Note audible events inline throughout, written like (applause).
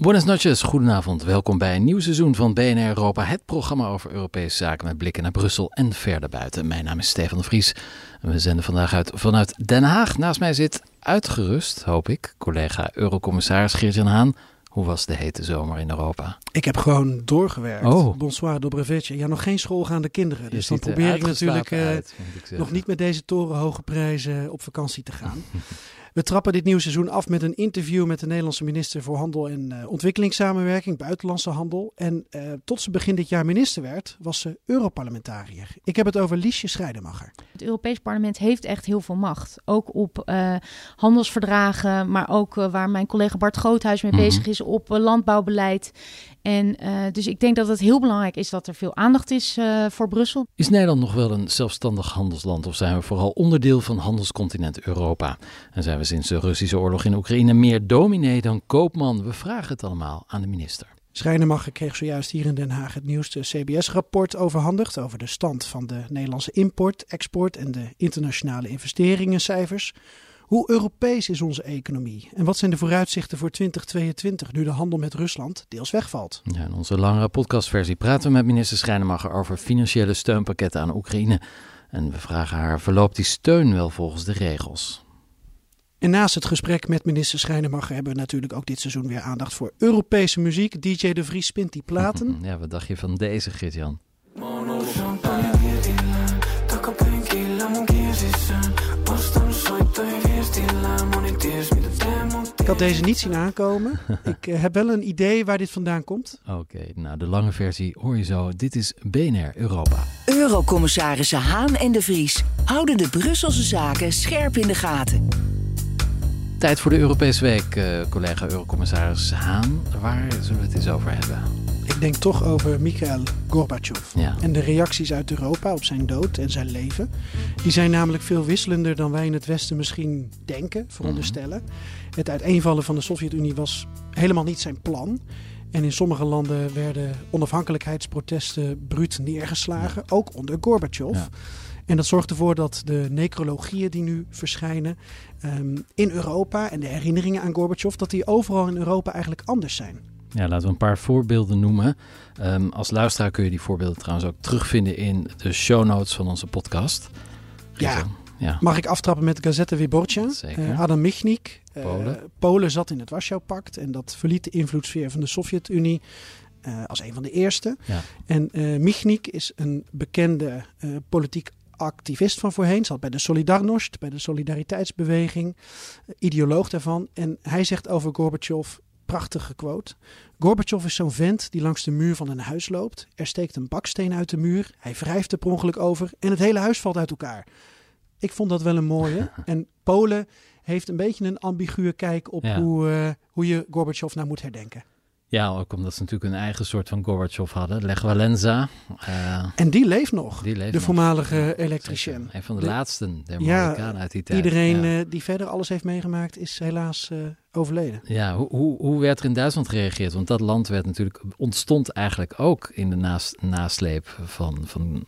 Buenas noches, goedenavond. Welkom bij een nieuw seizoen van BNR Europa, het programma over Europese zaken met blikken naar Brussel en verder buiten. Mijn naam is Stefan de Vries en we zenden vandaag uit vanuit Den Haag. Naast mij zit uitgerust, hoop ik, collega Eurocommissaris Geert-Jan Haan. Hoe was de hete zomer in Europa? Ik heb gewoon doorgewerkt. Oh. Bonsoir, dobrevetje. Ja, nog geen schoolgaande kinderen. Je Dus dan er probeer ik natuurlijk eh, uit, ik nog niet met deze torenhoge prijzen op vakantie te gaan. (laughs) We trappen dit nieuwe seizoen af met een interview met de Nederlandse minister voor Handel en eh, Ontwikkelingssamenwerking, Buitenlandse Handel. En eh, tot ze begin dit jaar minister werd, was ze Europarlementariër. Ik heb het over Liesje Schrijnemacher. Het Europees Parlement heeft echt heel veel macht. Ook op eh, handelsverdragen, maar ook waar mijn collega Bart Groothuis mee Mhm. bezig is op landbouwbeleid. En eh, dus ik denk dat het heel belangrijk is dat er veel aandacht is eh, voor Brussel. Is Nederland nog wel een zelfstandig handelsland of zijn we vooral onderdeel van handelscontinent Europa? En zijn we sinds de Russische oorlog in Oekraïne meer dominee dan koopman? We vragen het allemaal aan de minister. Schrijnemacher kreeg zojuist hier in Den Haag het nieuwste CBS-rapport overhandigd over de stand van de Nederlandse import, export en de internationale investeringencijfers. Hoe Europees is onze economie en wat zijn de vooruitzichten voor 2022 nu de handel met Rusland deels wegvalt? Ja, in onze langere podcastversie praten we met minister Schrijnemacher over financiële steunpakketten aan Oekraïne. En we vragen haar, verloopt die steun wel volgens de regels? En naast het gesprek met minister Schrijnemacher hebben we natuurlijk ook dit seizoen weer aandacht voor Europese muziek. DJ De Vries spint die platen. (laughs) Ja, wat dacht je van deze, Gert-Jan? Had deze niet zien aankomen. (laughs) Ik eh, heb wel een idee waar dit vandaan komt. Oké, nou de lange versie hoor je zo. Dit is BNR Europa. Eurocommissarissen Haan en de Vries houden de Brusselse zaken scherp in de gaten. Tijd voor de Europese Week, eh, collega Eurocommissaris Haan. Waar zullen we het eens over hebben? Denk toch over Mikhail Gorbachev. Ja. En de reacties uit Europa op zijn dood en zijn leven. Die zijn namelijk veel wisselender dan wij in het Westen misschien denken, veronderstellen. Het uiteenvallen van de Sovjet-Unie was helemaal niet zijn plan. En in sommige landen werden onafhankelijkheidsprotesten bruut neergeslagen, ook onder Gorbachev. Ja. En dat zorgt ervoor dat de necrologieën die nu verschijnen ehm, in Europa en de herinneringen aan Gorbachev, dat die overal in Europa eigenlijk anders zijn. Ja, laten we een paar voorbeelden noemen. Ehm, als luisteraar kun je die voorbeelden trouwens ook terugvinden in de show notes van onze podcast. Ja. Mag ik aftrappen met Gazette Wyborcza? Zeker. Eh, Adam Michnik. eh, Polen. Polen zat in het Warschau-pact en dat verliet de invloedssfeer van de Sovjet-Unie eh, als een van de eerste. Ja. En eh Michnik is een bekende eh, politiek activist van voorheen. Zat bij de Solidarność, bij de Solidariteitsbeweging, ideoloog daarvan. En hij zegt over Gorbachev, prachtige quote. Gorbachev is zo'n vent die langs de muur van een huis loopt. Er steekt een baksteen uit de muur. Hij wrijft er per ongeluk over en het hele huis valt uit elkaar. Ik vond dat wel een mooie. (laughs) En Polen heeft een beetje een ambiguë kijk op Ja. hoe, eh, hoe je Gorbachev nou moet herdenken. Ja, ook omdat ze natuurlijk een eigen soort van Gorbachev hadden. Lech Walenza. eh, En die leeft nog, die leeft de nog. voormalige Ja, elektricien. Een van de, De- laatsten der Ja, uit die tijd. Iedereen Ja. eh, die verder alles heeft meegemaakt is helaas eh, overleden. Ja, hoe, hoe, hoe werd er in Duitsland gereageerd? Want dat land werd natuurlijk, ontstond eigenlijk ook in de nasleep van, van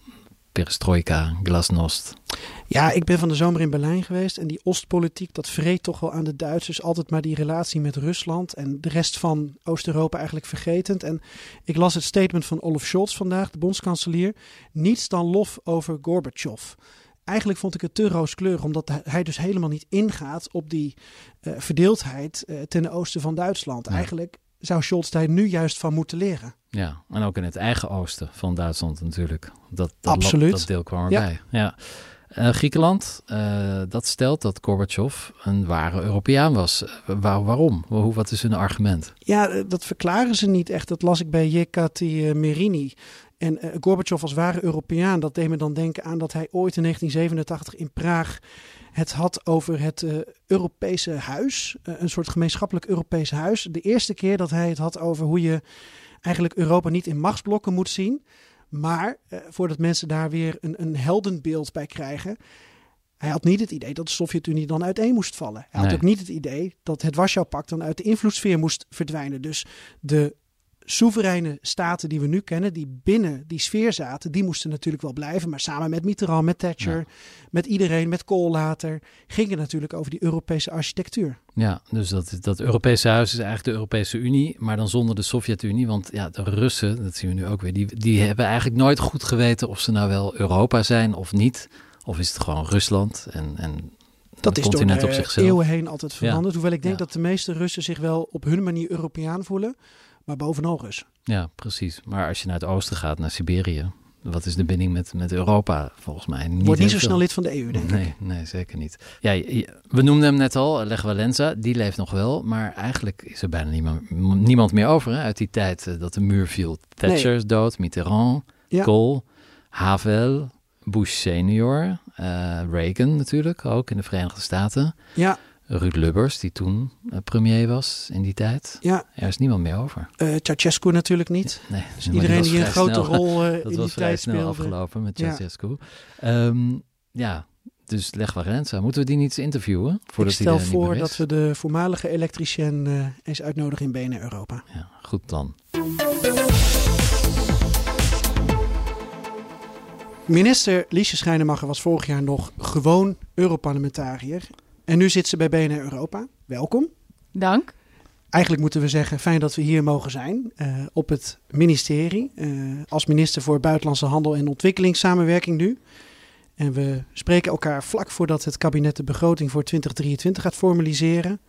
perestroika, glasnost. Ja, ik ben van de zomer in Berlijn geweest en die Oostpolitiek, dat vreet toch wel aan de Duitsers altijd maar die relatie met Rusland en de rest van Oost-Europa eigenlijk vergetend. En ik las het statement van Olaf Scholz vandaag, de bondskanselier, niets dan lof over Gorbachev. Eigenlijk vond ik het te rooskleurig, omdat hij dus helemaal niet ingaat op die eh, verdeeldheid eh, ten oosten van Duitsland. Ja. Eigenlijk zou Scholz daar nu juist van moeten leren. Ja, en ook in het eigen oosten van Duitsland natuurlijk. Dat, dat, Absoluut. Dat deel kwam erbij. Ja. Eh, Griekenland, eh, dat stelt dat Gorbachev een ware Europeaan was. Eh, waar- waarom? Hoe, wat is hun argument? Ja, dat verklaren ze niet echt. Dat las ik bij Jekati Merini. En Gorbachev als ware Europeaan, dat deed me dan denken aan dat hij ooit in 1987 in Praag het had over het eh, Europese huis. Eh, een soort gemeenschappelijk Europees huis. De eerste keer dat hij het had over hoe je eigenlijk Europa niet in machtsblokken moet zien. Maar eh, voordat mensen daar weer een, een heldenbeeld bij krijgen. Hij had niet het idee dat de Sovjet-Unie dan uiteen moest vallen. Hij had ook niet het idee dat het Warschau-pact dan uit de invloedssfeer moest verdwijnen. Dus de soevereine staten die we nu kennen, die binnen die sfeer zaten, die moesten natuurlijk wel blijven. Maar samen met Mitterrand, met Thatcher, Ja. met iedereen, met Kool later, ging het natuurlijk over die Europese architectuur. Ja, dus dat, dat Europese huis is eigenlijk de Europese Unie, maar dan zonder de Sovjet-Unie. Want ja, de Russen, dat zien we nu ook weer, die, die hebben eigenlijk nooit goed geweten of ze nou wel Europa zijn of niet. Of is het gewoon Rusland en, en Dat is door de eeuwen heen altijd veranderd. Hoewel ik denk Ja. dat de meeste Russen zich wel op hun manier Europeaan voelen, maar bovenal Russen. Ja, precies. Maar als je naar het oosten gaat, naar Siberië, wat is de binding met, met Europa? Volgens mij niet. Wordt niet zo snel lid van de EU, denk ik. Nee, nee, zeker niet. Ja, we noemden hem net al, Lech Walenza, die leeft nog wel. Maar eigenlijk is er bijna niemand, niemand meer over hè, uit die tijd eh, dat de muur viel. Thatcher is dood, Mitterrand, Ja. Kohl, Havel, Bush senior, eh, Reagan natuurlijk, ook in de Verenigde Staten. Ja, Ruud Lubbers, die toen eh, premier was in die tijd. ja. Er is niemand meer over. eh Ceausescu natuurlijk niet. Nee, Dus iedereen was die een vrij grote snel- rol eh, (laughs) Dat in was die vrij tijd snel speelde. afgelopen met Ja. Ceausescu. Ehm, ja, dus Lech Walenza. Moeten we die niet eens interviewen? Ik Voordat stel hij er niet voor dat we de voormalige elektricien eh, eens uitnodigen in BNR Europa. Ja, goed plan. Minister Liesje Schijnemacher was vorig jaar nog gewoon Europarlementariër. En nu zit ze bij BNR Europa. Welkom. Dank. Eigenlijk moeten we zeggen, fijn dat we hier mogen zijn eh, op het ministerie. eh, als minister voor Buitenlandse Handel en Ontwikkelingssamenwerking nu. En we spreken elkaar vlak voordat het kabinet de begroting voor 2023 gaat formaliseren.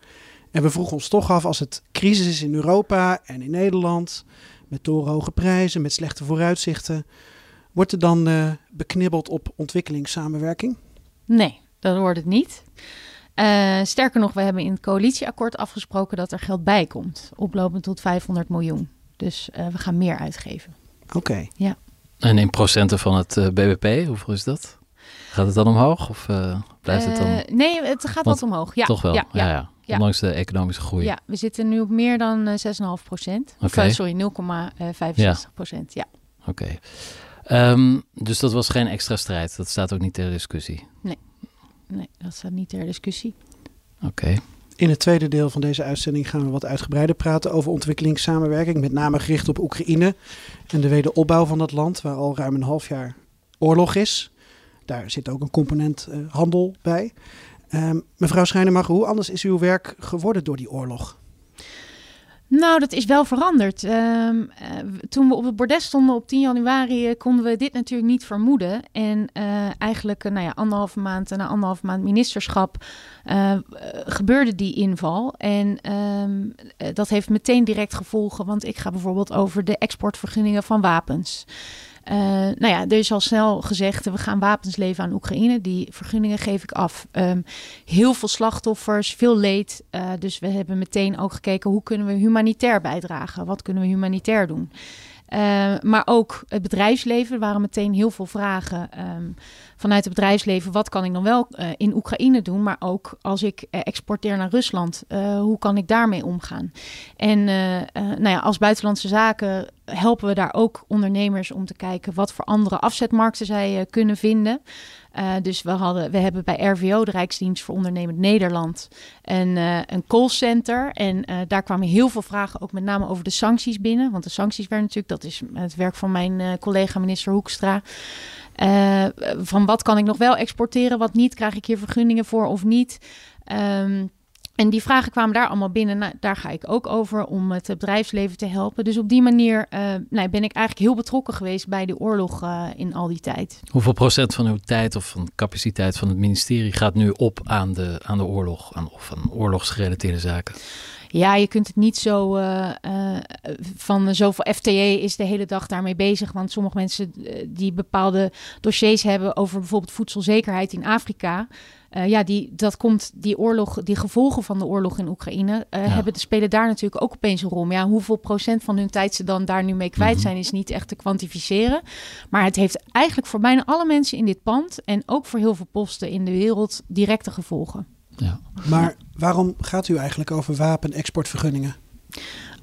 En we vroegen ons toch af, als het crisis is in Europa en in Nederland, met torenhoge prijzen, met slechte vooruitzichten, wordt er dan eh, beknibbeld op ontwikkelingssamenwerking? Nee, dat wordt het niet. Eh, sterker nog, we hebben in het coalitieakkoord afgesproken dat er geld bij komt. Oplopend tot 500 miljoen. Dus eh, we gaan meer uitgeven. Oké. En in procenten van het eh, BBP, hoeveel is dat? Gaat het dan omhoog of eh, blijft het dan nee, het gaat Want wat omhoog. Ja, toch wel? Ja, ja, ja. ja. Ondanks de economische groei. ja, we zitten nu op meer dan eh, 6,5 procent. Eh, sorry, 0,65 procent. Ja. Oké. Ehm, dus dat was geen extra strijd. Dat staat ook niet ter discussie. Nee, dat staat niet ter discussie. Oké. In het tweede deel van deze uitzending gaan we wat uitgebreider praten over ontwikkelingssamenwerking. Met name gericht op Oekraïne en de wederopbouw van dat land, waar al ruim een half jaar oorlog is. Daar zit ook een component eh, handel bij. Ehm, mevrouw Schijnemacher, hoe anders is uw werk geworden door die oorlog? Nou, dat is wel veranderd. Ehm, eh, toen we op het bordes stonden op 10 januari, eh, konden we dit natuurlijk niet vermoeden. En eh, eigenlijk, nou ja, anderhalve maand na anderhalve maand ministerschap gebeurde die inval. En ehm, eh, dat heeft meteen direct gevolgen, want ik ga bijvoorbeeld over de exportvergunningen van wapens. Eh, nou ja, er is al snel gezegd, we gaan wapens leveren aan Oekraïne. Die vergunningen geef ik af. Ehm, heel veel slachtoffers, veel leed. Eh, dus we hebben meteen ook gekeken hoe kunnen we humanitair bijdragen? Wat kunnen we humanitair doen? Eh, maar ook het bedrijfsleven. Er waren meteen heel veel vragen ehm, vanuit het bedrijfsleven. Wat kan ik dan wel eh, in Oekraïne doen? Maar ook als ik eh, exporteer naar Rusland, eh, hoe kan ik daarmee omgaan? En nou ja, als buitenlandse zaken helpen we daar ook ondernemers om te kijken wat voor andere afzetmarkten zij kunnen vinden. Eh, dus we, hadden, we hebben bij RVO, de Rijksdienst voor Ondernemend Nederland, een, eh, een callcenter. En eh, daar kwamen heel veel vragen, ook met name over de sancties binnen. Want de sancties werden natuurlijk, dat is het werk van mijn collega minister Hoekstra. Van wat kan ik nog wel exporteren, wat niet? Krijg ik hier vergunningen voor of niet? Ehm, en die vragen kwamen daar allemaal binnen. Nou, daar ga ik ook over om het bedrijfsleven te helpen. Dus op die manier eh, nou, ben ik eigenlijk heel betrokken geweest bij de oorlog eh, in al die tijd. Hoeveel procent van uw tijd of van de capaciteit van het ministerie gaat nu op aan de, aan de oorlog aan, of aan oorlogsgerelateerde zaken? Ja, je kunt het niet zo eh, eh, van zoveel FTE is de hele dag daarmee bezig. Want sommige mensen die bepaalde dossiers hebben over bijvoorbeeld voedselzekerheid in Afrika. Eh, ja, die, dat komt, die oorlog, die gevolgen van de oorlog in Oekraïne, eh, Ja. hebben, spelen daar natuurlijk ook opeens een rol. Maar ja, hoeveel procent van hun tijd ze dan daar nu mee kwijt Mhm. zijn, is niet echt te kwantificeren. Maar het heeft eigenlijk voor bijna alle mensen in dit pand en ook voor heel veel posten in de wereld directe gevolgen. Ja. Maar waarom gaat u eigenlijk over wapenexportvergunningen?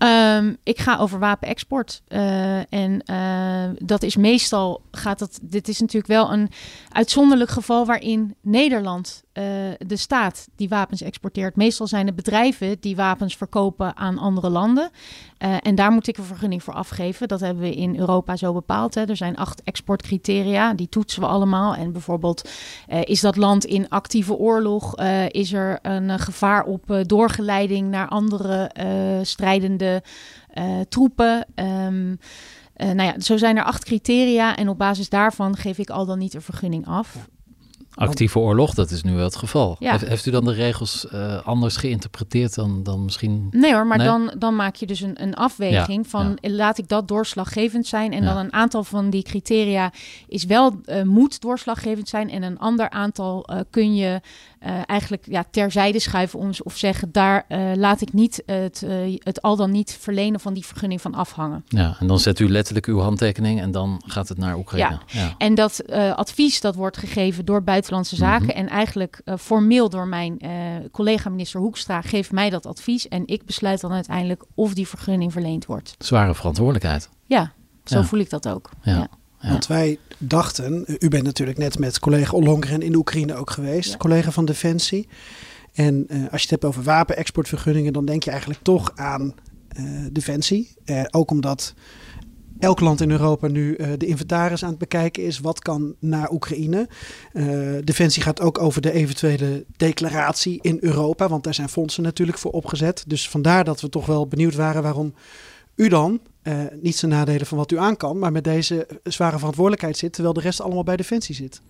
Ehm, ik ga over wapenexport. Eh, en eh, dat is meestal gaat dat. Dit is natuurlijk wel een uitzonderlijk geval waarin Nederland uh, de staat die wapens exporteert. Meestal zijn het bedrijven die wapens verkopen aan andere landen. Uh, en daar moet ik een vergunning voor afgeven. Dat hebben we in Europa zo bepaald. Hè. Er zijn acht exportcriteria, die toetsen we allemaal. En bijvoorbeeld uh, is dat land in actieve oorlog? is er een gevaar op doorgeleiding naar andere strijdende troepen? Uh, nou ja, zo zijn er acht criteria en op basis daarvan geef ik al dan niet een vergunning af. Actieve oorlog, dat is nu wel het geval. Ja. Heeft, heeft, u dan de regels uh, anders geïnterpreteerd dan, dan misschien? Nee hoor, maar nee? Dan, dan maak je dus een, een afweging ja, van ja. laat ik dat doorslaggevend zijn. En dan een aantal van die criteria is wel, uh, moet doorslaggevend zijn. En een ander aantal uh, kun je uh, eigenlijk ja, terzijde schuiven om, of zeggen, daar uh, laat ik niet het, uh, het al dan niet verlenen van die vergunning van afhangen. Ja, en dan zet u letterlijk uw handtekening en dan gaat het naar Oekraïne. Ja, ja. en dat advies dat wordt gegeven door Buitenlandse Zaken mm -hmm. en eigenlijk formeel door mijn collega minister Hoekstra geeft mij dat advies en ik besluit dan uiteindelijk of die vergunning verleend wordt. Zware verantwoordelijkheid. Ja, zo voel ik dat ook. ja. Ja. Want wij dachten, u bent natuurlijk net met collega Ollongren in de Oekraïne ook geweest, ja. collega van Defensie. En uh, als je het hebt over wapenexportvergunningen, dan denk je eigenlijk toch aan uh, Defensie. Uh, ook omdat elk land in Europa nu de inventaris aan het bekijken is. Wat kan naar Oekraïne? Defensie gaat ook over de eventuele declaratie in Europa, want daar zijn fondsen natuurlijk voor opgezet. Dus vandaar dat we toch wel benieuwd waren waarom u dan uh, niet zijn nadelen van wat u aan kan, maar met deze zware verantwoordelijkheid zit, terwijl de rest allemaal bij Defensie zit.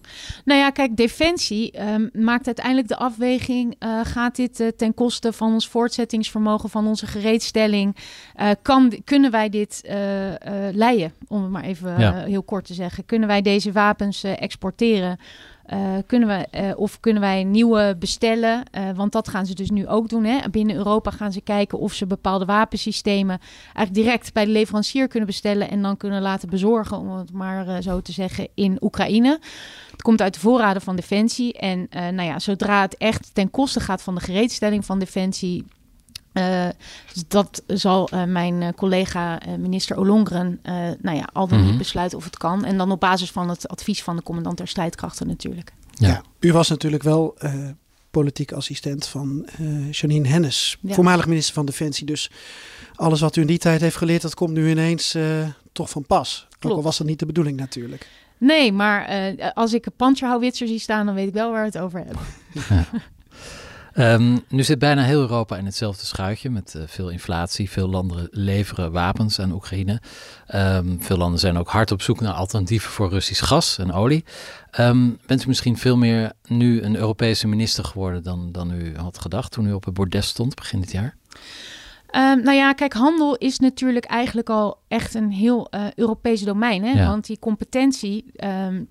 Nou ja, kijk, Defensie um, maakt uiteindelijk de afweging: uh, gaat dit uh, ten koste van ons voortzettingsvermogen, van onze gereedstelling? kan, kunnen wij dit leiden, om het maar even ja. heel kort te zeggen? Kunnen wij deze wapens exporteren? Uh, kunnen we, uh, of kunnen wij nieuwe bestellen? Uh, want dat gaan ze dus nu ook doen. Hè? Binnen Europa gaan ze kijken of ze bepaalde wapensystemen eigenlijk direct bij de leverancier kunnen bestellen en dan kunnen laten bezorgen, om het maar zo te zeggen, in Oekraïne. Het komt uit de voorraden van Defensie. En nou ja, zodra het echt ten koste gaat van de gereedstelling van Defensie, uh, dus dat zal uh, mijn uh, collega minister Olongren nou ja, al dan niet mm -hmm. besluiten of het kan. En dan op basis van het advies van de commandant der strijdkrachten natuurlijk. Ja, ja u was natuurlijk wel politiek assistent van Janine Hennis, ja. voormalig minister van Defensie. Dus alles wat u in die tijd heeft geleerd, dat komt nu ineens toch van pas. Klopt. Ook al was dat niet de bedoeling natuurlijk. Nee, maar als ik een panzerhouwitser zie staan, dan weet ik wel waar we het over hebben. Ja. (laughs) Um, nu zit bijna heel Europa in hetzelfde schuitje met uh, veel inflatie. Veel landen leveren wapens aan Oekraïne. Um, veel landen zijn ook hard op zoek naar alternatieven voor Russisch gas en olie. Um, bent u misschien veel meer nu een Europese minister geworden dan, dan u had gedacht toen u op het bordes stond begin dit jaar? Um, nou ja, kijk, handel is natuurlijk eigenlijk al echt een heel uh, Europees domein. Hè? Ja. Want die competentie. Um,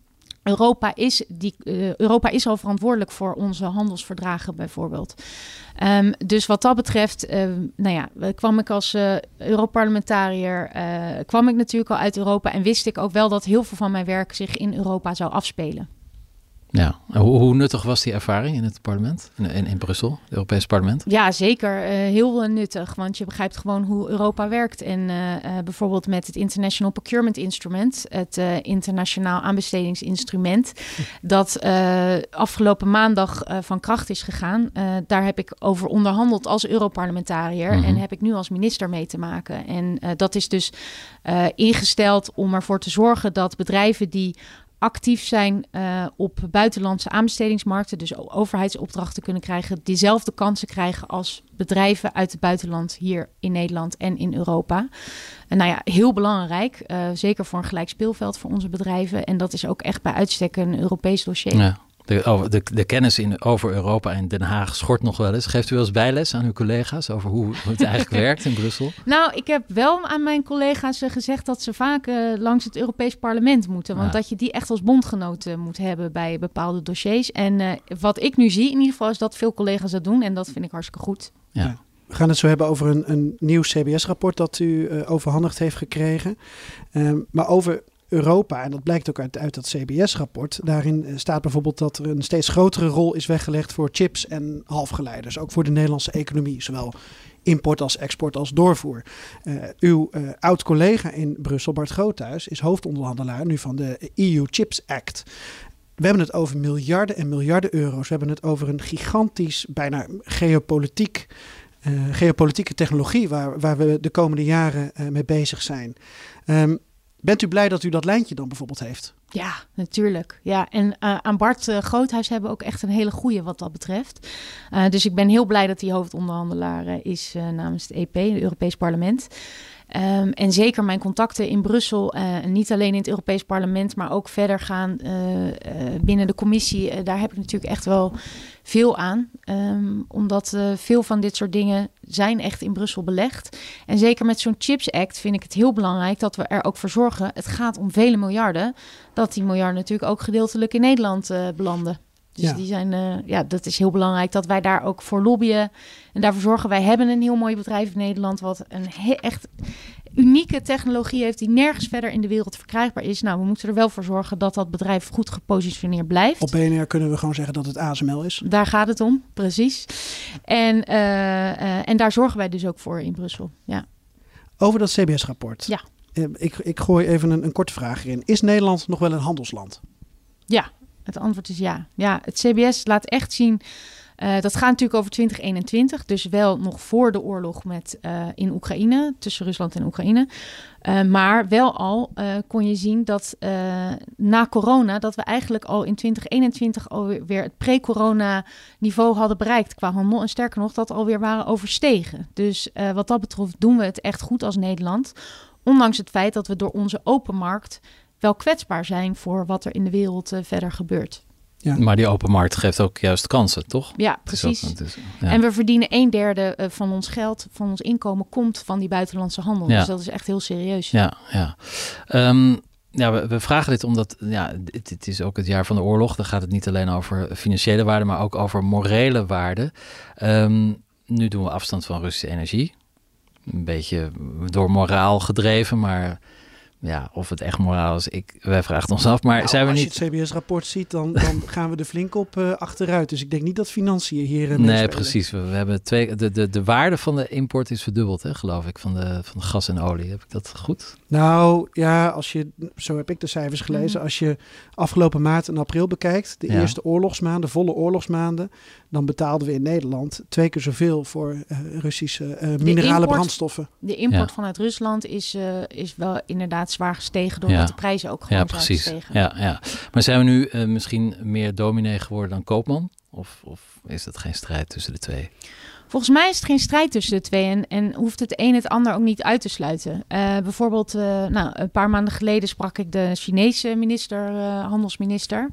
Europa is, die, uh, Europa is al verantwoordelijk voor onze handelsverdragen bijvoorbeeld. Um, dus wat dat betreft, uh, nou ja, kwam ik als uh, Europarlementariër, kwam ik natuurlijk al uit Europa en wist ik ook wel dat heel veel van mijn werk zich in Europa zou afspelen. Ja, hoe, hoe, nuttig was die ervaring in het parlement, in, in, in Brussel, het Europese parlement? Ja, zeker. Uh, heel nuttig, want je begrijpt gewoon hoe Europa werkt. En uh, uh, bijvoorbeeld met het International Procurement Instrument, het internationaal aanbestedingsinstrument, dat afgelopen maandag van kracht is gegaan. daar heb ik over onderhandeld als Europarlementariër mm -hmm. en heb ik nu als minister mee te maken. En dat is dus ingesteld om ervoor te zorgen dat bedrijven die actief zijn uh, op buitenlandse aanbestedingsmarkten, dus overheidsopdrachten kunnen krijgen, diezelfde kansen krijgen als bedrijven uit het buitenland hier in Nederland en in Europa. En nou ja, heel belangrijk, uh, zeker voor een gelijk speelveld voor onze bedrijven. En dat is ook echt bij uitstek een Europees dossier. Ja. De, over, de, de, kennis in, over Europa en Den Haag schort nog wel eens. Geeft u wel eens bijles aan uw collega's over hoe, hoe het eigenlijk (laughs) werkt in Brussel? Nou, ik heb wel aan mijn collega's gezegd dat ze vaak uh, langs het Europees Parlement moeten. Want ja. dat je die echt als bondgenoten moet hebben bij bepaalde dossiers. En uh, wat ik nu zie in ieder geval is dat veel collega's dat doen. En dat vind ik hartstikke goed. Ja. ja. We gaan het zo hebben over een, een nieuw CBS-rapport dat u uh, overhandigd heeft gekregen. Um, maar over Europa, en dat blijkt ook uit, uit dat CBS-rapport, daarin eh, staat bijvoorbeeld dat er een steeds grotere rol is weggelegd voor chips en halfgeleiders, ook voor de Nederlandse economie, zowel import als export als doorvoer. Uh, uw uh, oud-collega in Brussel, Bart Groothuis, is hoofdonderhandelaar nu van de EU Chips Act. we hebben het over miljarden en miljarden euro's. We hebben het over een gigantisch, bijna geopolitiek, geopolitieke technologie waar, waar we de komende jaren mee bezig zijn. Um, bent u blij dat u dat lijntje dan bijvoorbeeld heeft? Ja, natuurlijk. Ja, en uh, aan Bart uh, Groothuis hebben we ook echt een hele goede wat dat betreft. Uh, dus ik ben heel blij dat hij hoofdonderhandelaar is namens het EP, het Europees Parlement. Um, en zeker mijn contacten in Brussel, uh, niet alleen in het Europees Parlement, maar ook verder gaan uh, uh, binnen de commissie. daar heb ik natuurlijk echt wel veel aan. Um, omdat veel van dit soort dingen zijn echt in Brussel belegd. En zeker met zo'n Chips Act vind ik het heel belangrijk dat we er ook voor zorgen. Het gaat om vele miljarden. Dat die miljarden natuurlijk ook gedeeltelijk in Nederland belanden. Dus ja. die zijn, uh, ja, dat is heel belangrijk dat wij daar ook voor lobbyen. En daarvoor zorgen wij hebben een heel mooi bedrijf in Nederland. Wat een echt unieke technologie heeft die nergens verder in de wereld verkrijgbaar is. Nou, we moeten er wel voor zorgen dat dat bedrijf goed gepositioneerd blijft. Op BNR kunnen we gewoon zeggen dat het ASML is. Daar gaat het om, precies. En, uh, uh, en daar zorgen wij dus ook voor in Brussel. Ja. Over dat CBS-rapport. Ja. Ik, ik gooi even een, een korte vraag erin. Is Nederland nog wel een handelsland? Ja, het antwoord is ja. Ja, het CBS laat echt zien. Uh, dat gaat natuurlijk over 2021, dus wel nog voor de oorlog met, uh, in Oekraïne, tussen Rusland en Oekraïne. Uh, maar wel al kon je zien dat na corona, dat we eigenlijk al in 2021 alweer het pre-corona niveau hadden bereikt qua handel. En sterker nog, dat alweer waren overstegen. Dus wat dat betreft doen we het echt goed als Nederland. Ondanks het feit dat we door onze open markt wel kwetsbaar zijn voor wat er in de wereld uh, verder gebeurt. Ja. Maar die open markt geeft ook juist kansen, toch? Ja, precies. Dus, ja. En we verdienen een derde uh, van ons geld, van ons inkomen, komt van die buitenlandse handel. Ja. Dus dat is echt heel serieus. Ja, ja. Um, ja, we, we, vragen dit omdat ja, dit, dit, is ook het jaar van de oorlog. Dan gaat het niet alleen over financiële waarden, maar ook over morele waarden. Um, nu doen we afstand van Russische energie. Een beetje door moraal gedreven, maar ja, of het echt moraal is, ik, wij vragen ons af. Maar nou, zijn we als niet... je het CBS-rapport ziet, dan, (laughs) dan gaan we er flink op uh, achteruit. Dus ik denk niet dat financiën hier uh, Nee, precies. We, we, hebben twee, de, de, de waarde van de import is verdubbeld, hè, geloof ik, van de, van de gas en olie. Heb ik dat goed? Nou, ja, als je, zo heb ik de cijfers gelezen. Mm. Als je afgelopen maart en april bekijkt, de ja. eerste oorlogsmaanden, volle oorlogsmaanden, dan betaalden we in Nederland twee keer zoveel voor uh, Russische minerale import, brandstoffen. De import ja. vanuit Rusland is, is wel inderdaad zwaar gestegen doordat Ja. de prijzen ook gewoon Ja, zijn precies. gestegen. Ja, ja. Maar zijn we nu eh, misschien meer dominee geworden dan koopman? Of, of is dat geen strijd tussen de twee? Volgens mij is het geen strijd tussen de twee en, en hoeft het een het ander ook niet uit te sluiten. Uh, bijvoorbeeld, uh, nou, een paar maanden geleden sprak ik de Chinese minister, handelsminister.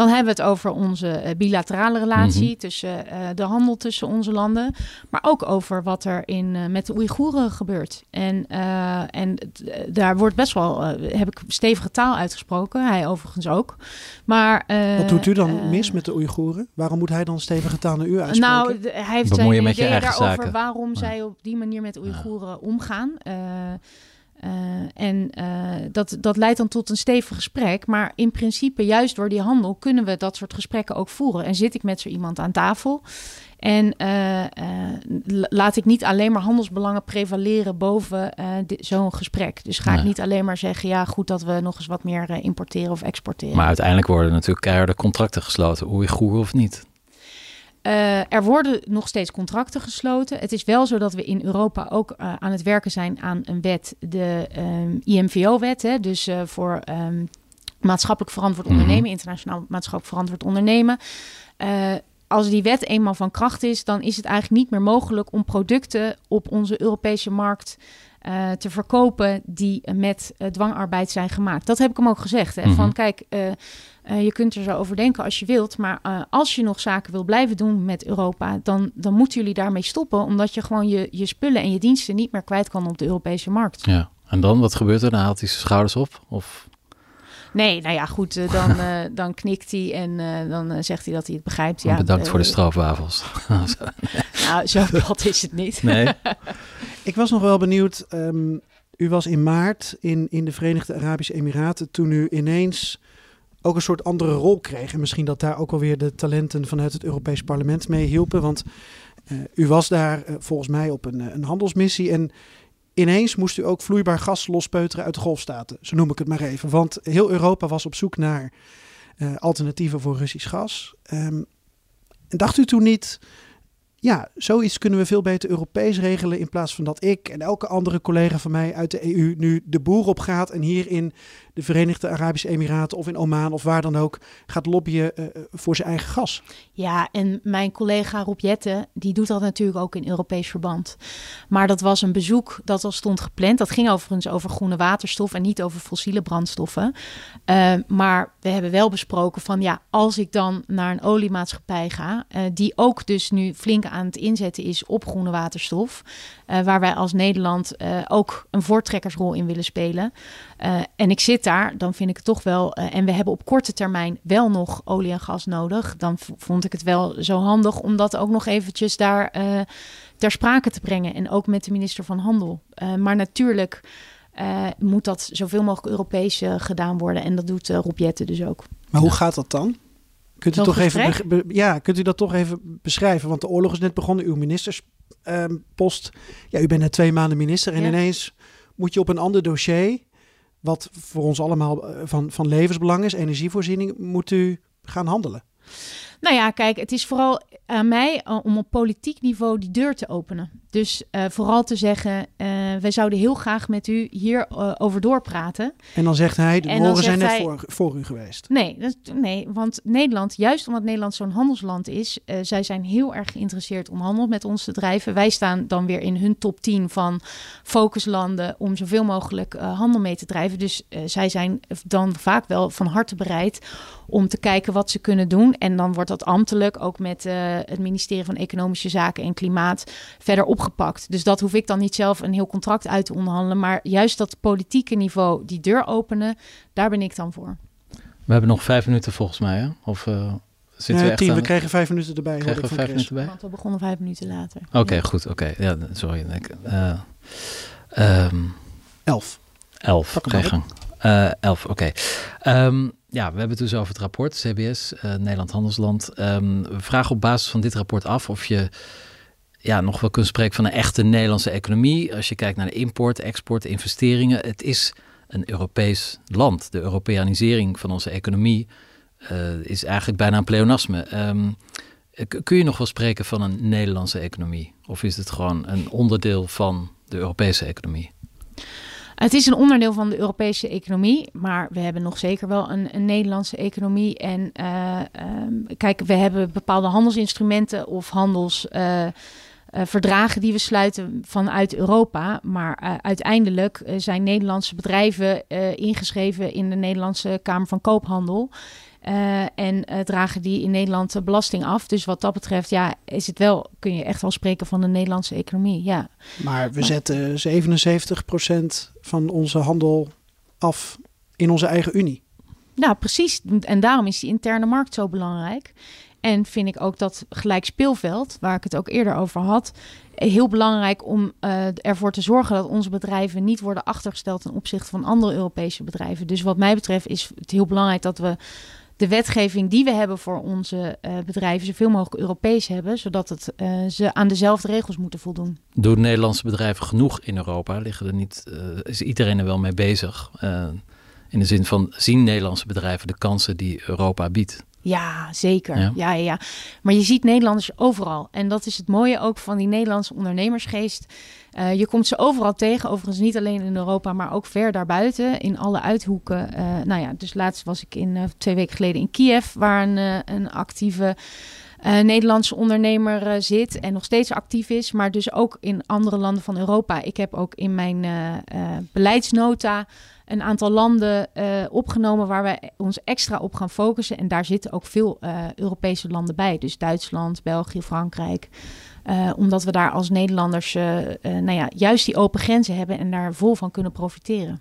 Dan hebben we het over onze bilaterale relatie Mhm. tussen de handel tussen onze landen. Maar ook over wat er in, met de Oeigoeren gebeurt. En, en daar wordt best wel, heb ik stevige taal uitgesproken. Hij overigens ook. Maar, Wat doet u dan mis met de Oeigoeren? Waarom moet hij dan stevige taal naar u uitspreken? Nou, hij heeft Bemoei je zijn met je ideeën eigen daarover zaken. waarom Ja. zij op die manier met Oeigoeren omgaan. Uh, uh, en uh, dat, dat leidt dan tot een stevig gesprek. Maar in principe, juist door die handel, kunnen we dat soort gesprekken ook voeren. En zit ik met zo iemand aan tafel. En uh, laat ik niet alleen maar handelsbelangen prevaleren boven zo'n gesprek. Dus ga Nee. ik niet alleen maar zeggen, ja, goed dat we nog eens wat meer importeren of exporteren. Maar uiteindelijk worden natuurlijk keiharde contracten gesloten, Oeigoer of niet. Uh, er worden nog steeds contracten gesloten. Het is wel zo dat we in Europa ook uh, aan het werken zijn aan een wet, de um, IMVO-wet. Dus uh, voor um, maatschappelijk verantwoord ondernemen, mm -hmm. internationaal maatschappelijk verantwoord ondernemen. Als die wet eenmaal van kracht is, dan is het eigenlijk niet meer mogelijk om producten op onze Europese markt uh, te verkopen die met uh, dwangarbeid zijn gemaakt. Dat heb ik hem ook gezegd. Hè? Mm -hmm. Van kijk, uh, je kunt er zo over denken als je wilt, maar als je nog zaken wil blijven doen met Europa, dan, dan moeten jullie daarmee stoppen, omdat je gewoon je, je spullen en je diensten niet meer kwijt kan op de Europese markt. Ja, en dan wat gebeurt er? Dan haalt hij zijn schouders op? Of Nee, nou ja, goed, uh, dan, uh, (laughs) dan knikt hij en uh, dan zegt hij dat hij het begrijpt. Ja, bedankt voor de stroopwafels. (laughs) nou, zo plat is het niet. Nee. (laughs) Ik was nog wel benieuwd. Um, u was in maart in, in de Verenigde Arabische Emiraten toen u ineens ook een soort andere rol kreeg. En misschien dat daar ook alweer de talenten vanuit het Europees Parlement mee hielpen. Want u was daar volgens mij op een, een handelsmissie en Ineens moest u ook vloeibaar gas lospeuteren uit de golfstaten. Zo noem ik het maar even. Want heel Europa was op zoek naar eh, alternatieven voor Russisch gas. Ehm, en dacht u toen niet, ja, zoiets kunnen we veel beter Europees regelen in plaats van dat ik en elke andere collega van mij uit de EU nu de boer op gaat en hier in de Verenigde Arabische Emiraten of in Oman of waar dan ook gaat lobbyen uh, voor zijn eigen gas. Ja, en mijn collega Rob Jette, die doet dat natuurlijk ook in Europees verband. Maar dat was een bezoek dat al stond gepland. Dat ging overigens over groene waterstof en niet over fossiele brandstoffen. Uh, maar we hebben wel besproken van ja, als ik dan naar een oliemaatschappij ga, die ook dus nu flink aan het inzetten is op groene waterstof, waar wij als Nederland ook een voortrekkersrol in willen spelen. en ik zit daar dan vind ik het toch wel. En we hebben op korte termijn wel nog olie en gas nodig. Dan vond ik het wel zo handig om dat ook nog eventjes daar ter sprake te brengen. En ook met de minister van Handel. Maar natuurlijk moet dat zoveel mogelijk Europees gedaan worden. En dat doet Rob Jetten dus ook. Maar hoe gaat dat dan? Kunt u, toch even, ja, kunt u dat toch even beschrijven? Want de oorlog is net begonnen, uw ministerspost. ja, u bent net twee maanden minister en ja. ineens moet je op een ander dossier wat voor ons allemaal eh, van, van levensbelang is, energievoorziening, moet u gaan handelen? Nou ja, kijk, het is vooral aan mij eh, om op politiek niveau die deur te openen. Dus uh, vooral te zeggen, uh, wij zouden heel graag met u hier uh, over doorpraten. En dan zegt hij, de morgen zijn net hij, voor, voor, u geweest. Nee, dat, nee, want Nederland, juist omdat Nederland zo'n handelsland is, zij zijn heel erg geïnteresseerd om handel met ons te drijven. Wij staan dan weer in hun top 10 van focuslanden om zoveel mogelijk handel mee te drijven. Dus zij zijn dan vaak wel van harte bereid om te kijken wat ze kunnen doen. En dan wordt dat ambtelijk ook met het ministerie van Economische Zaken en Klimaat verder opgepakt. Dus dat hoef ik dan niet zelf een heel contract uit te onderhandelen. Maar juist dat politieke niveau, die deur openen, daar ben ik dan voor. We hebben nog vijf minuten volgens mij, hè? Of uh, zitten we echt tien, aan... we kregen vijf minuten erbij. Krijgen we vijf Chris. minuten bij? Want we begonnen vijf minuten later. Oké, okay, ja. goed. Oké, okay. ja, sorry. Ik, uh, um, elf. Elf, ga gang. Uh, elf, oké. Okay. Um, ja, we hebben het dus over het rapport, CBS, uh, Nederland Handelsland. Um, we vragen op basis van dit rapport af of je ja, nog wel kunt spreken van een echte Nederlandse economie. Als je kijkt naar de import, export, investeringen. Het is een Europees land. De Europeanisering van onze economie uh, is eigenlijk bijna een pleonasme. Um, kun je nog wel spreken van een Nederlandse economie? Of is het gewoon een onderdeel van de Europese economie? Het is een onderdeel van de Europese economie, maar we hebben nog zeker wel een, een Nederlandse economie. En uh, um, kijk, we hebben bepaalde handelsinstrumenten of handels. Uh, uh, verdragen die we sluiten vanuit Europa. Maar uh, uiteindelijk uh, zijn Nederlandse bedrijven ingeschreven in de Nederlandse Kamer van Koophandel. en dragen die in Nederland belasting af. Dus wat dat betreft, ja, is het wel, kun je echt wel spreken van de Nederlandse economie. Ja. Maar we zetten 77% van onze handel af in onze eigen Unie. Nou, precies. En daarom is die interne markt zo belangrijk. En vind ik ook dat gelijk speelveld, waar ik het ook eerder over had, heel belangrijk om uh, ervoor te zorgen dat onze bedrijven niet worden achtergesteld ten opzichte van andere Europese bedrijven. Dus wat mij betreft is het heel belangrijk dat we de wetgeving die we hebben voor onze uh, bedrijven zoveel mogelijk Europees hebben, zodat het, uh, ze aan dezelfde regels moeten voldoen. Doen Nederlandse bedrijven genoeg in Europa? Liggen er niet, is iedereen er wel mee bezig? in de zin van zien Nederlandse bedrijven de kansen die Europa biedt? Ja, zeker. Ja. ja. Ja, Maar je ziet Nederlanders overal. En dat is het mooie ook van die Nederlandse ondernemersgeest. Uh, je komt ze overal tegen, overigens niet alleen in Europa, maar ook ver daarbuiten, in alle uithoeken. Uh, nou ja, dus laatst was ik in, uh, twee weken geleden in Kiev, waar een, een actieve Nederlandse ondernemer zit en nog steeds actief is, maar dus ook in andere landen van Europa. Ik heb ook in mijn beleidsnota een aantal landen opgenomen waar we ons extra op gaan focussen. En daar zitten ook veel Europese landen bij. Dus Duitsland, België, Frankrijk. Omdat we daar als Nederlanders nou ja, juist die open grenzen hebben en daar vol van kunnen profiteren.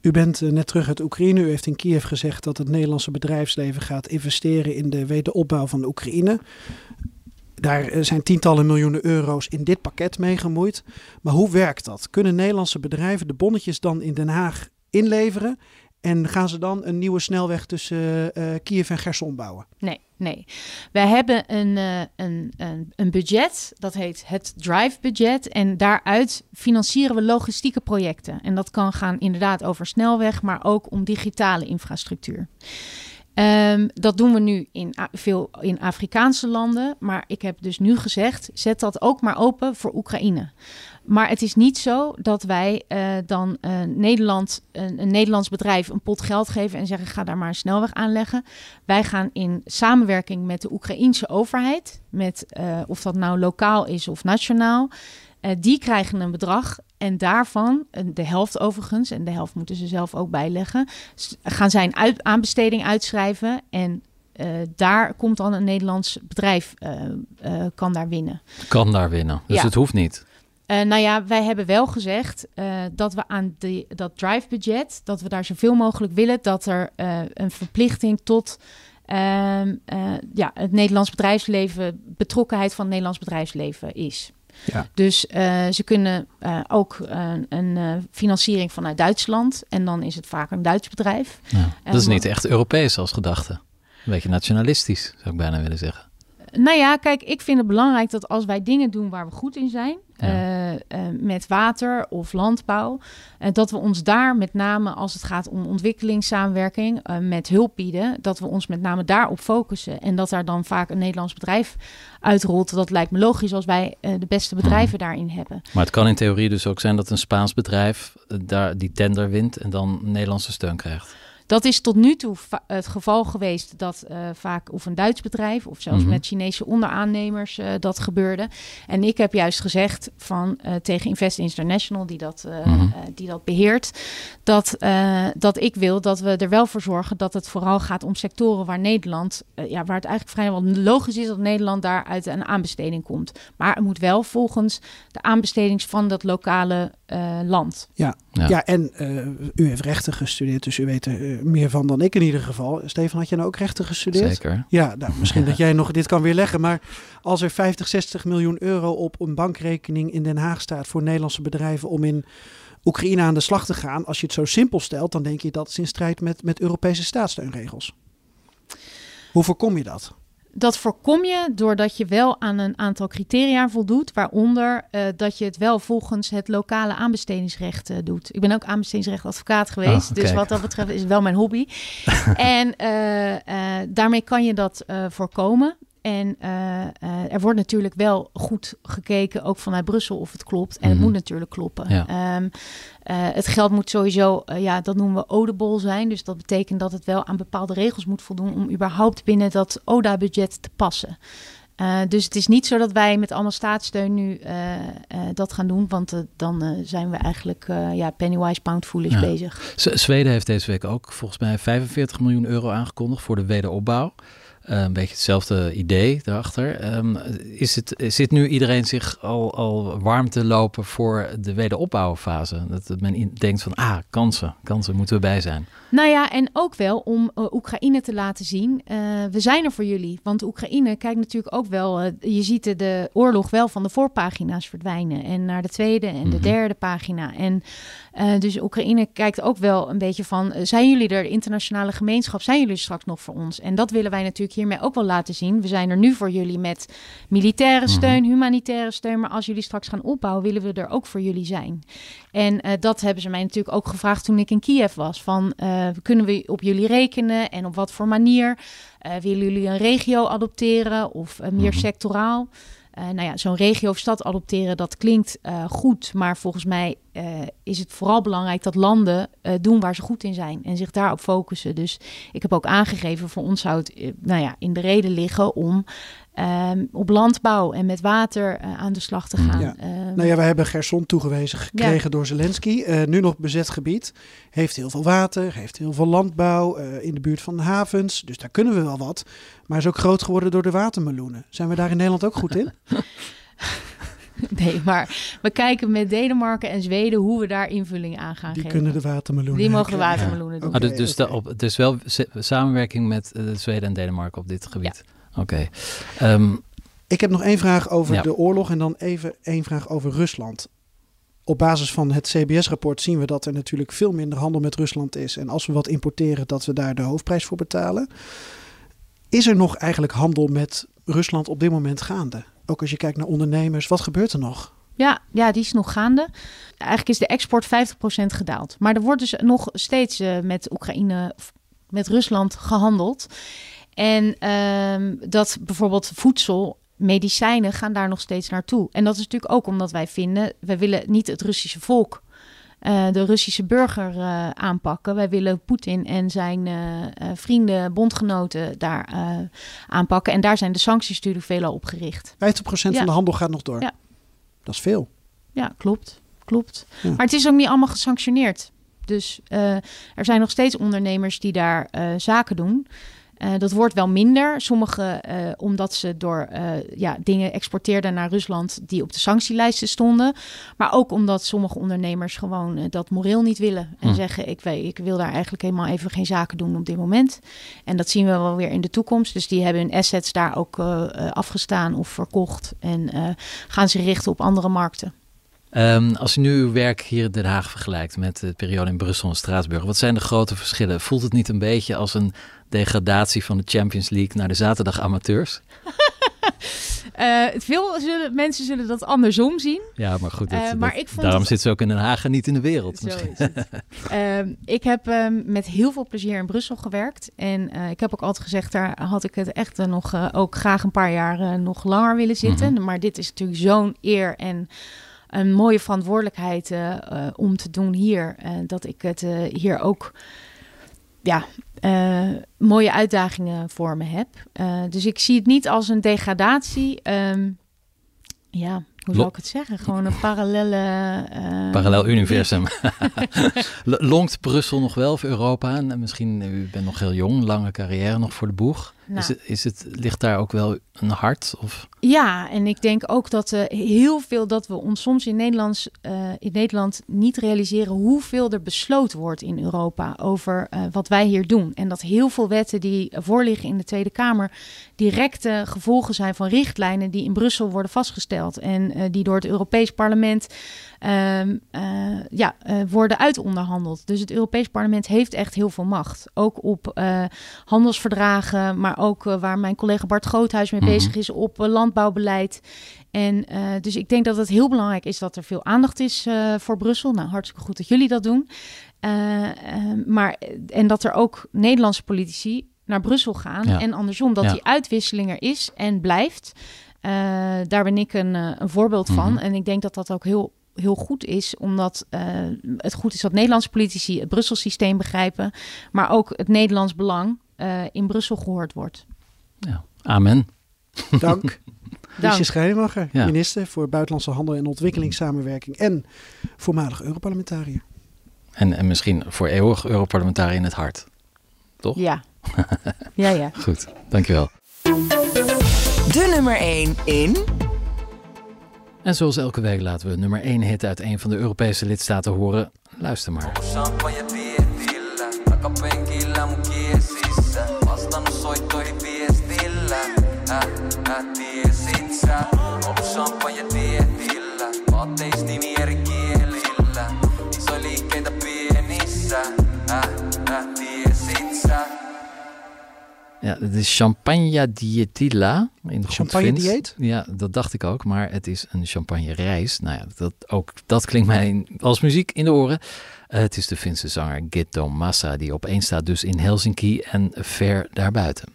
U bent net terug uit Oekraïne. U heeft in Kiev gezegd dat het Nederlandse bedrijfsleven gaat investeren in de wederopbouw van Oekraïne. Daar zijn tientallen miljoenen euro's in dit pakket mee gemoeid. Maar hoe werkt dat? Kunnen Nederlandse bedrijven de bonnetjes dan in Den Haag inleveren. En gaan ze dan een nieuwe snelweg tussen uh, Kiev en Gerson bouwen? Nee, nee. Wij hebben een, uh, een, een, een, budget, dat heet het Drive Budget. En daaruit financieren we logistieke projecten. En dat kan gaan inderdaad over snelweg, maar ook om digitale infrastructuur. Ehm, dat doen we nu in veel in Afrikaanse landen. Maar ik heb dus nu gezegd: zet dat ook maar open voor Oekraïne. Maar het is niet zo dat wij eh, dan eh, Nederland, een, een Nederlands bedrijf een pot geld geven en zeggen: ga daar maar een snelweg aanleggen. Wij gaan in samenwerking met de Oekraïense overheid, met eh, of dat nou lokaal is of nationaal. die krijgen een bedrag en daarvan, de helft overigens, en de helft moeten ze zelf ook bijleggen, gaan zij een uit, aanbesteding uitschrijven. En eh, daar komt dan een Nederlands bedrijf, eh, eh, kan daar winnen. Kan daar winnen. Dus Ja. het hoeft niet. Nou ja, wij hebben wel gezegd dat we aan de, dat drive-budget, dat we daar zoveel mogelijk willen, dat er een verplichting tot ehm, eh, ja, het Nederlands bedrijfsleven, betrokkenheid van het Nederlands bedrijfsleven is. Ja. Dus eh, ze kunnen eh, ook eh, een financiering vanuit Duitsland en dan is het vaak een Duits bedrijf. Ja. Dat is niet echt Europees als gedachte. Een beetje nationalistisch, zou ik bijna willen zeggen. Nou ja, kijk, ik vind het belangrijk dat als wij dingen doen waar we goed in zijn, Ja. eh, eh, met water of landbouw, eh, dat we ons daar met name als het gaat om ontwikkelingssamenwerking met hulp bieden, dat we ons met name daarop focussen. En dat daar dan vaak een Nederlands bedrijf uitrolt. Dat lijkt me logisch als wij de beste bedrijven daarin hebben. Maar het kan in theorie dus ook zijn dat een Spaans bedrijf daar die tender wint en dan Nederlandse steun krijgt. Dat is tot nu toe het geval geweest dat eh, vaak of een Duits bedrijf of zelfs Mhm. met Chinese onderaannemers eh, dat gebeurde. En ik heb juist gezegd van eh, tegen Invest International, die dat, eh, Mhm. die dat beheert, dat, eh, dat ik wil dat we er wel voor zorgen dat het vooral gaat om sectoren waar Nederland, ja, waar het eigenlijk vrijwel logisch is dat Nederland daar uit een aanbesteding komt. Maar het moet wel volgens de aanbestedings van dat lokale eh, land. Ja, Ja. ja. en eh, u heeft rechten gestudeerd, dus u weet er meer van dan ik in ieder geval. Stefan, had jij nou ook rechten gestudeerd? Zeker. Ja, nou, misschien dat jij nog dit kan weerleggen. Maar als er 50, 60 miljoen euro op een bankrekening in Den Haag staat voor Nederlandse bedrijven om in Oekraïne aan de slag te gaan, als je het zo simpel stelt, dan denk je dat is in strijd met, met Europese staatssteunregels. Hoe voorkom je dat? Dat voorkom je doordat je wel aan een aantal criteria voldoet, waaronder eh, dat je het wel volgens het lokale aanbestedingsrecht eh, doet. Ik ben ook aanbestedingsrechtadvocaat geweest, Oh, dus wat dat betreft is het wel mijn hobby. (laughs) en eh, daarmee kan je dat voorkomen. En eh, eh, er wordt natuurlijk wel goed gekeken, ook vanuit Brussel, of het klopt. En het Mhm. moet natuurlijk kloppen. Ja. Ehm, eh, het geld moet sowieso, ja, dat noemen we audible zijn. Dus dat betekent dat het wel aan bepaalde regels moet voldoen om überhaupt binnen dat ODA-budget te passen. Dus het is niet zo dat wij met allemaal staatssteun nu dat gaan doen, want dan zijn we eigenlijk ja, pennywise pound foolish Ja. bezig. Z- Zweden heeft deze week ook volgens mij 45 miljoen euro aangekondigd voor de wederopbouw. Eh, een beetje hetzelfde idee daarachter. Ehm, is het, zit nu iedereen zich al, al warm te lopen voor de wederopbouwfase? Dat men in- denkt van, ah, kansen, kansen moeten we bij zijn. Nou ja, en ook wel om eh, Oekraïne te laten zien, eh, we zijn er voor jullie. Want Oekraïne kijkt natuurlijk ook wel, je ziet de, de oorlog wel van de voorpagina's verdwijnen. En naar de tweede en de Mhm. derde pagina. En dus Oekraïne kijkt ook wel een beetje van, zijn jullie er, internationale gemeenschap, zijn jullie straks nog voor ons? En dat willen wij natuurlijk hiermee ook wel laten zien. We zijn er nu voor jullie met militaire steun, humanitaire steun. Maar als jullie straks gaan opbouwen, willen we er ook voor jullie zijn. En eh, dat hebben ze mij natuurlijk ook gevraagd toen ik in Kiev was. Van, eh, kunnen we op jullie rekenen en op wat voor manier? Eh, willen jullie een regio adopteren of meer Mhm. sectoraal? Eh, nou ja, zo'n regio of stad adopteren, dat klinkt eh, goed. Maar volgens mij eh, is het vooral belangrijk dat landen doen waar ze goed in zijn. En zich daarop focussen. Dus ik heb ook aangegeven, voor ons zou het nou ja, in de reden liggen om ehm, op landbouw en met water eh, aan de slag te gaan. Ja. Ehm, Nou ja, we hebben Gerson toegewezen gekregen door Zelensky. Eh, nu nog bezet gebied. Heeft heel veel water, heeft heel veel landbouw eh, in de buurt van havens. Dus daar kunnen we wel wat. Maar is ook groot geworden door de watermeloenen. Zijn we daar in Nederland ook goed in? (laughs) Nee, maar we kijken met Denemarken en Zweden hoe we daar invulling aan gaan Die geven. kunnen de watermeloenen. Die mogen de watermeloenen doen. Oké, Ah, dus, dus, de- op, wel samenwerking met Zweden en Denemarken op dit gebied. Oké. Ehm, Ik heb nog één vraag over Ja. de oorlog en dan even één vraag over Rusland. Op basis van het CBS-rapport zien we dat er natuurlijk veel minder handel met Rusland is. En als we wat importeren, dat we daar de hoofdprijs voor betalen. Is er nog eigenlijk handel met Rusland op dit moment gaande? Ook als je kijkt naar ondernemers, wat gebeurt er nog? Ja, ja, die is nog gaande. Eigenlijk is de export 50% gedaald. Maar er wordt dus nog steeds eh, met Oekraïne met Rusland gehandeld. En ehm, dat bijvoorbeeld voedsel, medicijnen gaan daar nog steeds naartoe. En dat is natuurlijk ook omdat wij vinden, wij willen niet het Russische volk, uh, de Russische burger uh, aanpakken. Wij willen Poetin en zijn uh, vrienden, bondgenoten daar aanpakken. En daar zijn de sancties natuurlijk veelal op gericht. 50% ja. van de handel gaat nog door. Ja. Dat is veel. Ja, klopt. klopt. Ja. Maar het is ook niet allemaal gesanctioneerd. Dus er zijn nog steeds ondernemers die daar zaken doen. Uh, dat wordt wel minder. Sommige uh, omdat ze door uh, ja, dingen exporteerden naar Rusland die op de sanctielijsten stonden. Maar ook omdat sommige ondernemers gewoon dat moreel niet willen. En hm. zeggen, ik, weet, ik wil daar eigenlijk helemaal even geen zaken doen op dit moment. En dat zien we wel weer in de toekomst. Dus die hebben hun assets daar ook afgestaan of verkocht. En gaan ze richten op andere markten. Um, als u nu uw werk hier in Den Haag vergelijkt met de periode in Brussel en Straatsburg, wat zijn de grote verschillen? Voelt het niet een beetje als een degradatie van de Champions League naar de zaterdag amateurs? (laughs) uh, veel zullen, mensen zullen dat andersom zien. Ja, maar goed, dat, uh, maar dat, ik vond daarom het... zit ze ook in Den Haag en niet in de wereld. Uh, (laughs) ik heb um, met heel veel plezier in Brussel gewerkt. En eh, ik heb ook altijd gezegd, daar had ik het echt nog ook graag een paar jaar nog langer willen zitten. Mm -hmm. Maar dit is natuurlijk zo'n eer en een mooie verantwoordelijkheid uh, uh, om te doen hier. Uh, dat ik het hier ook ja, mooie uitdagingen voor me heb. dus ik zie het niet als een degradatie. Um, ja, hoe zou ik het zeggen? Gewoon een parallele... Uh... Parallel universum. (laughs) Longt Brussel nog wel voor Europa? En misschien, u bent nog heel jong, lange carrière nog voor de boeg. Nou. Is het, is het, ligt daar ook wel een hart? Of? Ja, en ik denk ook dat uh, heel veel dat we ons soms in, Nederlands, uh, in Nederland niet realiseren hoeveel er besloten wordt in Europa over uh, wat wij hier doen. En dat heel veel wetten die voorliggen in de Tweede Kamer directe gevolgen zijn van richtlijnen die in Brussel worden vastgesteld en die door het Europees Parlement uh, uh, ja, uh, worden uitonderhandeld. Dus het Europees Parlement heeft echt heel veel macht. Ook op uh, handelsverdragen, maar ook waar mijn collega Bart Groothuis mee mm -hmm. bezig is op landbouwbeleid. En dus ik denk dat het heel belangrijk is dat er veel aandacht is voor Brussel. Nou, hartstikke goed dat jullie dat doen. maar, en dat er ook Nederlandse politici naar Brussel gaan. Ja. En andersom, dat ja. die uitwisseling er is en blijft. Uh, daar ben ik een, een voorbeeld van. Mm -hmm. En ik denk dat dat ook heel heel goed is, omdat uh, het goed is dat Nederlandse politici het Brussel-systeem begrijpen, maar ook het Nederlands belang uh, in Brussel gehoord wordt. Ja, amen. Dank. (laughs) Liesje Schrijnemacher, ja. minister voor Buitenlandse Handel en Ontwikkelingssamenwerking en voormalig Europarlementariër. En, en misschien voor eeuwig Europarlementariër in het hart, toch? Ja. (laughs) ja, ja. Goed, dankjewel. De nummer 1 in... En zoals elke week laten we nummer 1 hit uit een van de Europese lidstaten horen. Luister maar. Ja, het is Champagne Dietilla. In champagne dieet? Ja, dat dacht ik ook. Maar het is een champagne reis. Nou ja, dat, ook, dat klinkt mij als muziek in de oren. Uh, het is de Finse zanger Gitto Massa die opeens staat dus in Helsinki en ver daarbuiten.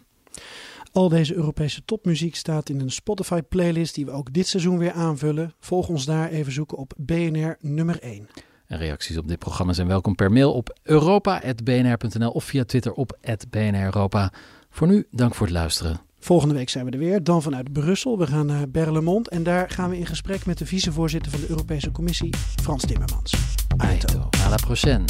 Al deze Europese topmuziek staat in een Spotify-playlist die we ook dit seizoen weer aanvullen. Volg ons daar even zoeken op BNR nummer 1. En reacties op dit programma zijn welkom per mail op europa.bnr.nl of via Twitter op @bnreuropa. Voor nu, dank voor het luisteren. Volgende week zijn we er weer, dan vanuit Brussel. We gaan naar Berlemont en daar gaan we in gesprek met de vicevoorzitter van de Europese Commissie, Frans Timmermans. Aito. À la prochaine.